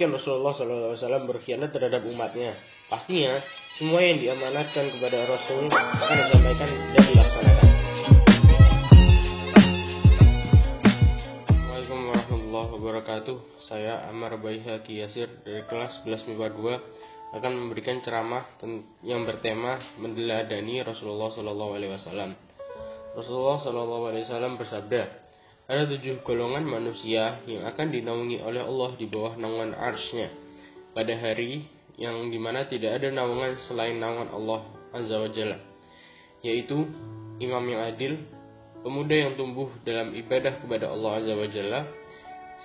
mungkin Rasulullah SAW berkhianat terhadap umatnya. Pastinya, semua yang diamanatkan kepada Rasul akan disampaikan dan dilaksanakan. Assalamualaikum warahmatullahi wabarakatuh. Saya Amar Baihaki Yasir dari kelas 11 MIPA 2 akan memberikan ceramah yang bertema mendeladani Rasulullah SAW. Rasulullah SAW bersabda, ada tujuh golongan manusia yang akan dinaungi oleh Allah di bawah naungan arsnya pada hari yang di mana tidak ada naungan selain naungan Allah Azza wa Jalla yaitu imam yang adil pemuda yang tumbuh dalam ibadah kepada Allah Azza wa Jalla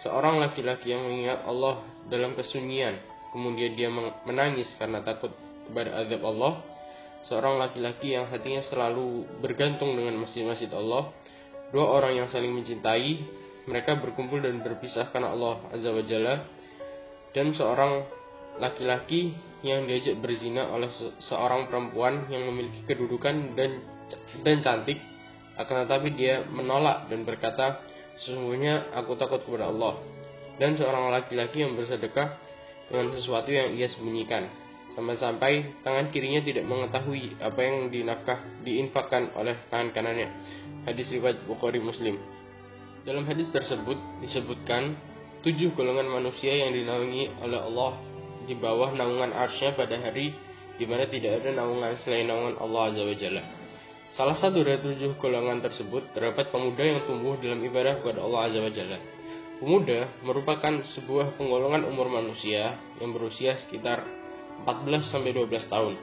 seorang laki-laki yang mengingat Allah dalam kesunyian kemudian dia menangis karena takut kepada azab Allah seorang laki-laki yang hatinya selalu bergantung dengan masjid-masjid Allah Dua orang yang saling mencintai, mereka berkumpul dan berpisah karena Allah Azza wa Jalla. Dan seorang laki-laki yang diajak berzina oleh se seorang perempuan yang memiliki kedudukan dan dan cantik, akan tetapi dia menolak dan berkata, sesungguhnya aku takut kepada Allah. Dan seorang laki-laki yang bersedekah dengan sesuatu yang ia sembunyikan, sampai-sampai tangan kirinya tidak mengetahui apa yang dinafkah diinfakkan oleh tangan kanannya. Hadis riwayat Bukhari Muslim. Dalam hadis tersebut disebutkan tujuh golongan manusia yang dinaungi oleh Allah di bawah naungan arsnya pada hari di mana tidak ada naungan selain naungan Allah Azza wa Jalla. Salah satu dari tujuh golongan tersebut terdapat pemuda yang tumbuh dalam ibadah kepada Allah Azza wa Jalla. Pemuda merupakan sebuah penggolongan umur manusia yang berusia sekitar 14 sampai 12 tahun.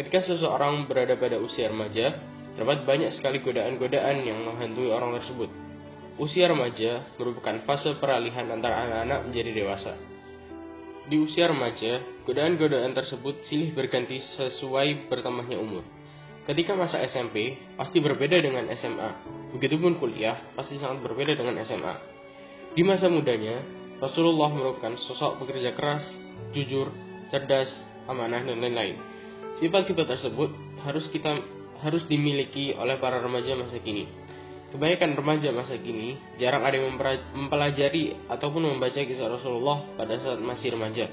Ketika seseorang berada pada usia remaja, terdapat banyak sekali godaan-godaan yang menghantui orang tersebut. Usia remaja merupakan fase peralihan antara anak-anak menjadi dewasa. Di usia remaja, godaan-godaan tersebut silih berganti sesuai bertambahnya umur. Ketika masa SMP, pasti berbeda dengan SMA. Begitupun kuliah, pasti sangat berbeda dengan SMA. Di masa mudanya, Rasulullah merupakan sosok pekerja keras, jujur, cerdas, amanah, dan lain-lain. Sifat-sifat tersebut harus kita harus dimiliki oleh para remaja masa kini. Kebanyakan remaja masa kini jarang ada yang mempelajari ataupun membaca kisah Rasulullah pada saat masih remaja.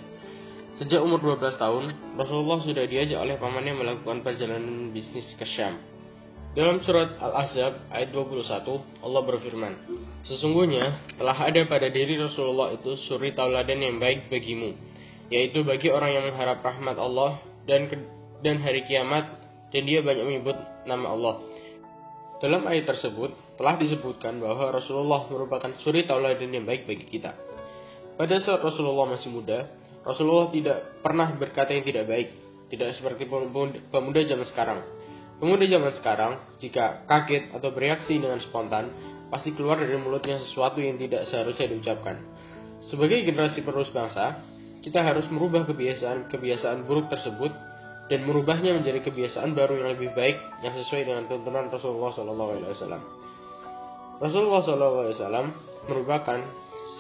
Sejak umur 12 tahun, Rasulullah sudah diajak oleh pamannya melakukan perjalanan bisnis ke Syam. Dalam surat Al-Ahzab ayat 21, Allah berfirman, Sesungguhnya telah ada pada diri Rasulullah itu suri tauladan yang baik bagimu, yaitu bagi orang yang mengharap rahmat Allah dan dan hari kiamat dan dia banyak menyebut nama Allah. Dalam ayat tersebut telah disebutkan bahwa Rasulullah merupakan suri tauladan yang baik bagi kita. Pada saat Rasulullah masih muda, Rasulullah tidak pernah berkata yang tidak baik, tidak seperti pemuda zaman sekarang. Pemuda zaman sekarang, jika kaget atau bereaksi dengan spontan, pasti keluar dari mulutnya sesuatu yang tidak seharusnya diucapkan. Sebagai generasi penerus bangsa, kita harus merubah kebiasaan-kebiasaan buruk tersebut dan merubahnya menjadi kebiasaan baru yang lebih baik yang sesuai dengan tuntunan Rasulullah SAW. Rasulullah SAW merupakan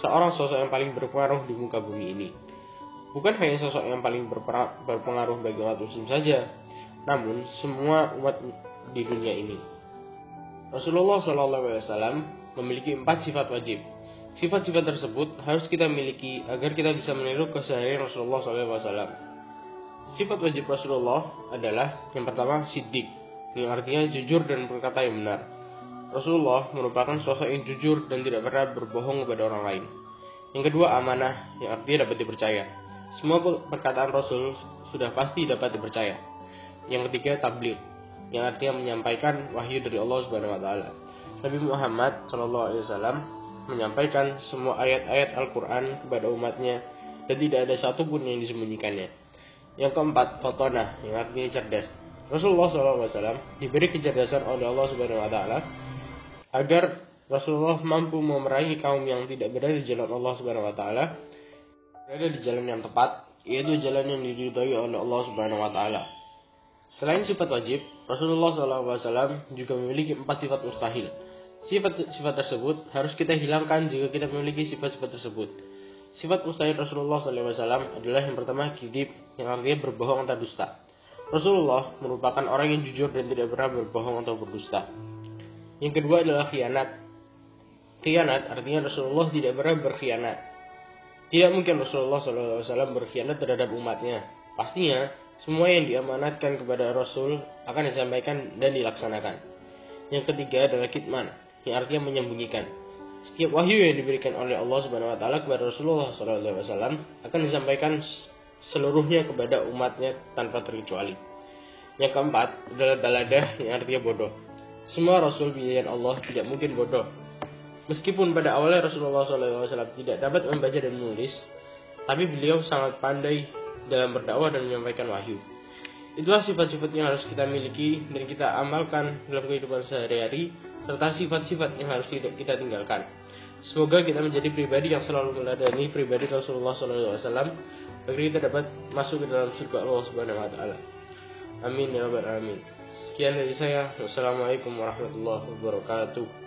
seorang sosok yang paling berpengaruh di muka bumi ini. Bukan hanya sosok yang paling berpengaruh bagi umat muslim saja, namun semua umat di dunia ini. Rasulullah SAW memiliki empat sifat wajib Sifat-sifat tersebut harus kita miliki agar kita bisa meniru keseharian Rasulullah SAW. Sifat wajib Rasulullah adalah yang pertama sidik, yang artinya jujur dan berkata yang benar. Rasulullah merupakan sosok yang jujur dan tidak pernah berbohong kepada orang lain. Yang kedua amanah, yang artinya dapat dipercaya. Semua perkataan Rasul sudah pasti dapat dipercaya. Yang ketiga tabligh, yang artinya menyampaikan wahyu dari Allah Subhanahu wa taala. Nabi Muhammad SAW menyampaikan semua ayat-ayat Al-Quran kepada umatnya dan tidak ada satupun yang disembunyikannya. Yang keempat, fotona, yang artinya cerdas. Rasulullah SAW diberi kecerdasan oleh Allah Subhanahu Wa Taala agar Rasulullah mampu memerangi kaum yang tidak berada di jalan Allah Subhanahu Wa Taala berada di jalan yang tepat, yaitu jalan yang diridhoi oleh Allah Subhanahu Wa Taala. Selain sifat wajib, Rasulullah SAW juga memiliki empat sifat mustahil, Sifat-sifat tersebut harus kita hilangkan jika kita memiliki sifat-sifat tersebut. Sifat mustahil Rasulullah SAW adalah yang pertama kidib, yang artinya berbohong atau dusta. Rasulullah merupakan orang yang jujur dan tidak pernah berbohong atau berdusta. Yang kedua adalah khianat. Khianat artinya Rasulullah tidak pernah berkhianat. Tidak mungkin Rasulullah SAW berkhianat terhadap umatnya. Pastinya, semua yang diamanatkan kepada Rasul akan disampaikan dan dilaksanakan. Yang ketiga adalah kitman, yang artinya menyembunyikan. Setiap wahyu yang diberikan oleh Allah Subhanahu wa taala kepada Rasulullah SAW akan disampaikan seluruhnya kepada umatnya tanpa terkecuali. Yang keempat adalah daladah yang artinya bodoh. Semua Rasul pilihan Allah tidak mungkin bodoh. Meskipun pada awalnya Rasulullah SAW tidak dapat membaca dan menulis, tapi beliau sangat pandai dalam berdakwah dan menyampaikan wahyu. Itulah sifat-sifat yang harus kita miliki dan kita amalkan dalam kehidupan sehari-hari serta sifat-sifat yang harus kita tinggalkan. Semoga kita menjadi pribadi yang selalu meladani pribadi Rasulullah SAW agar kita dapat masuk ke dalam surga Allah Subhanahu Wa Taala. Amin ya rabbal alamin. Sekian dari saya. Wassalamualaikum warahmatullahi wabarakatuh.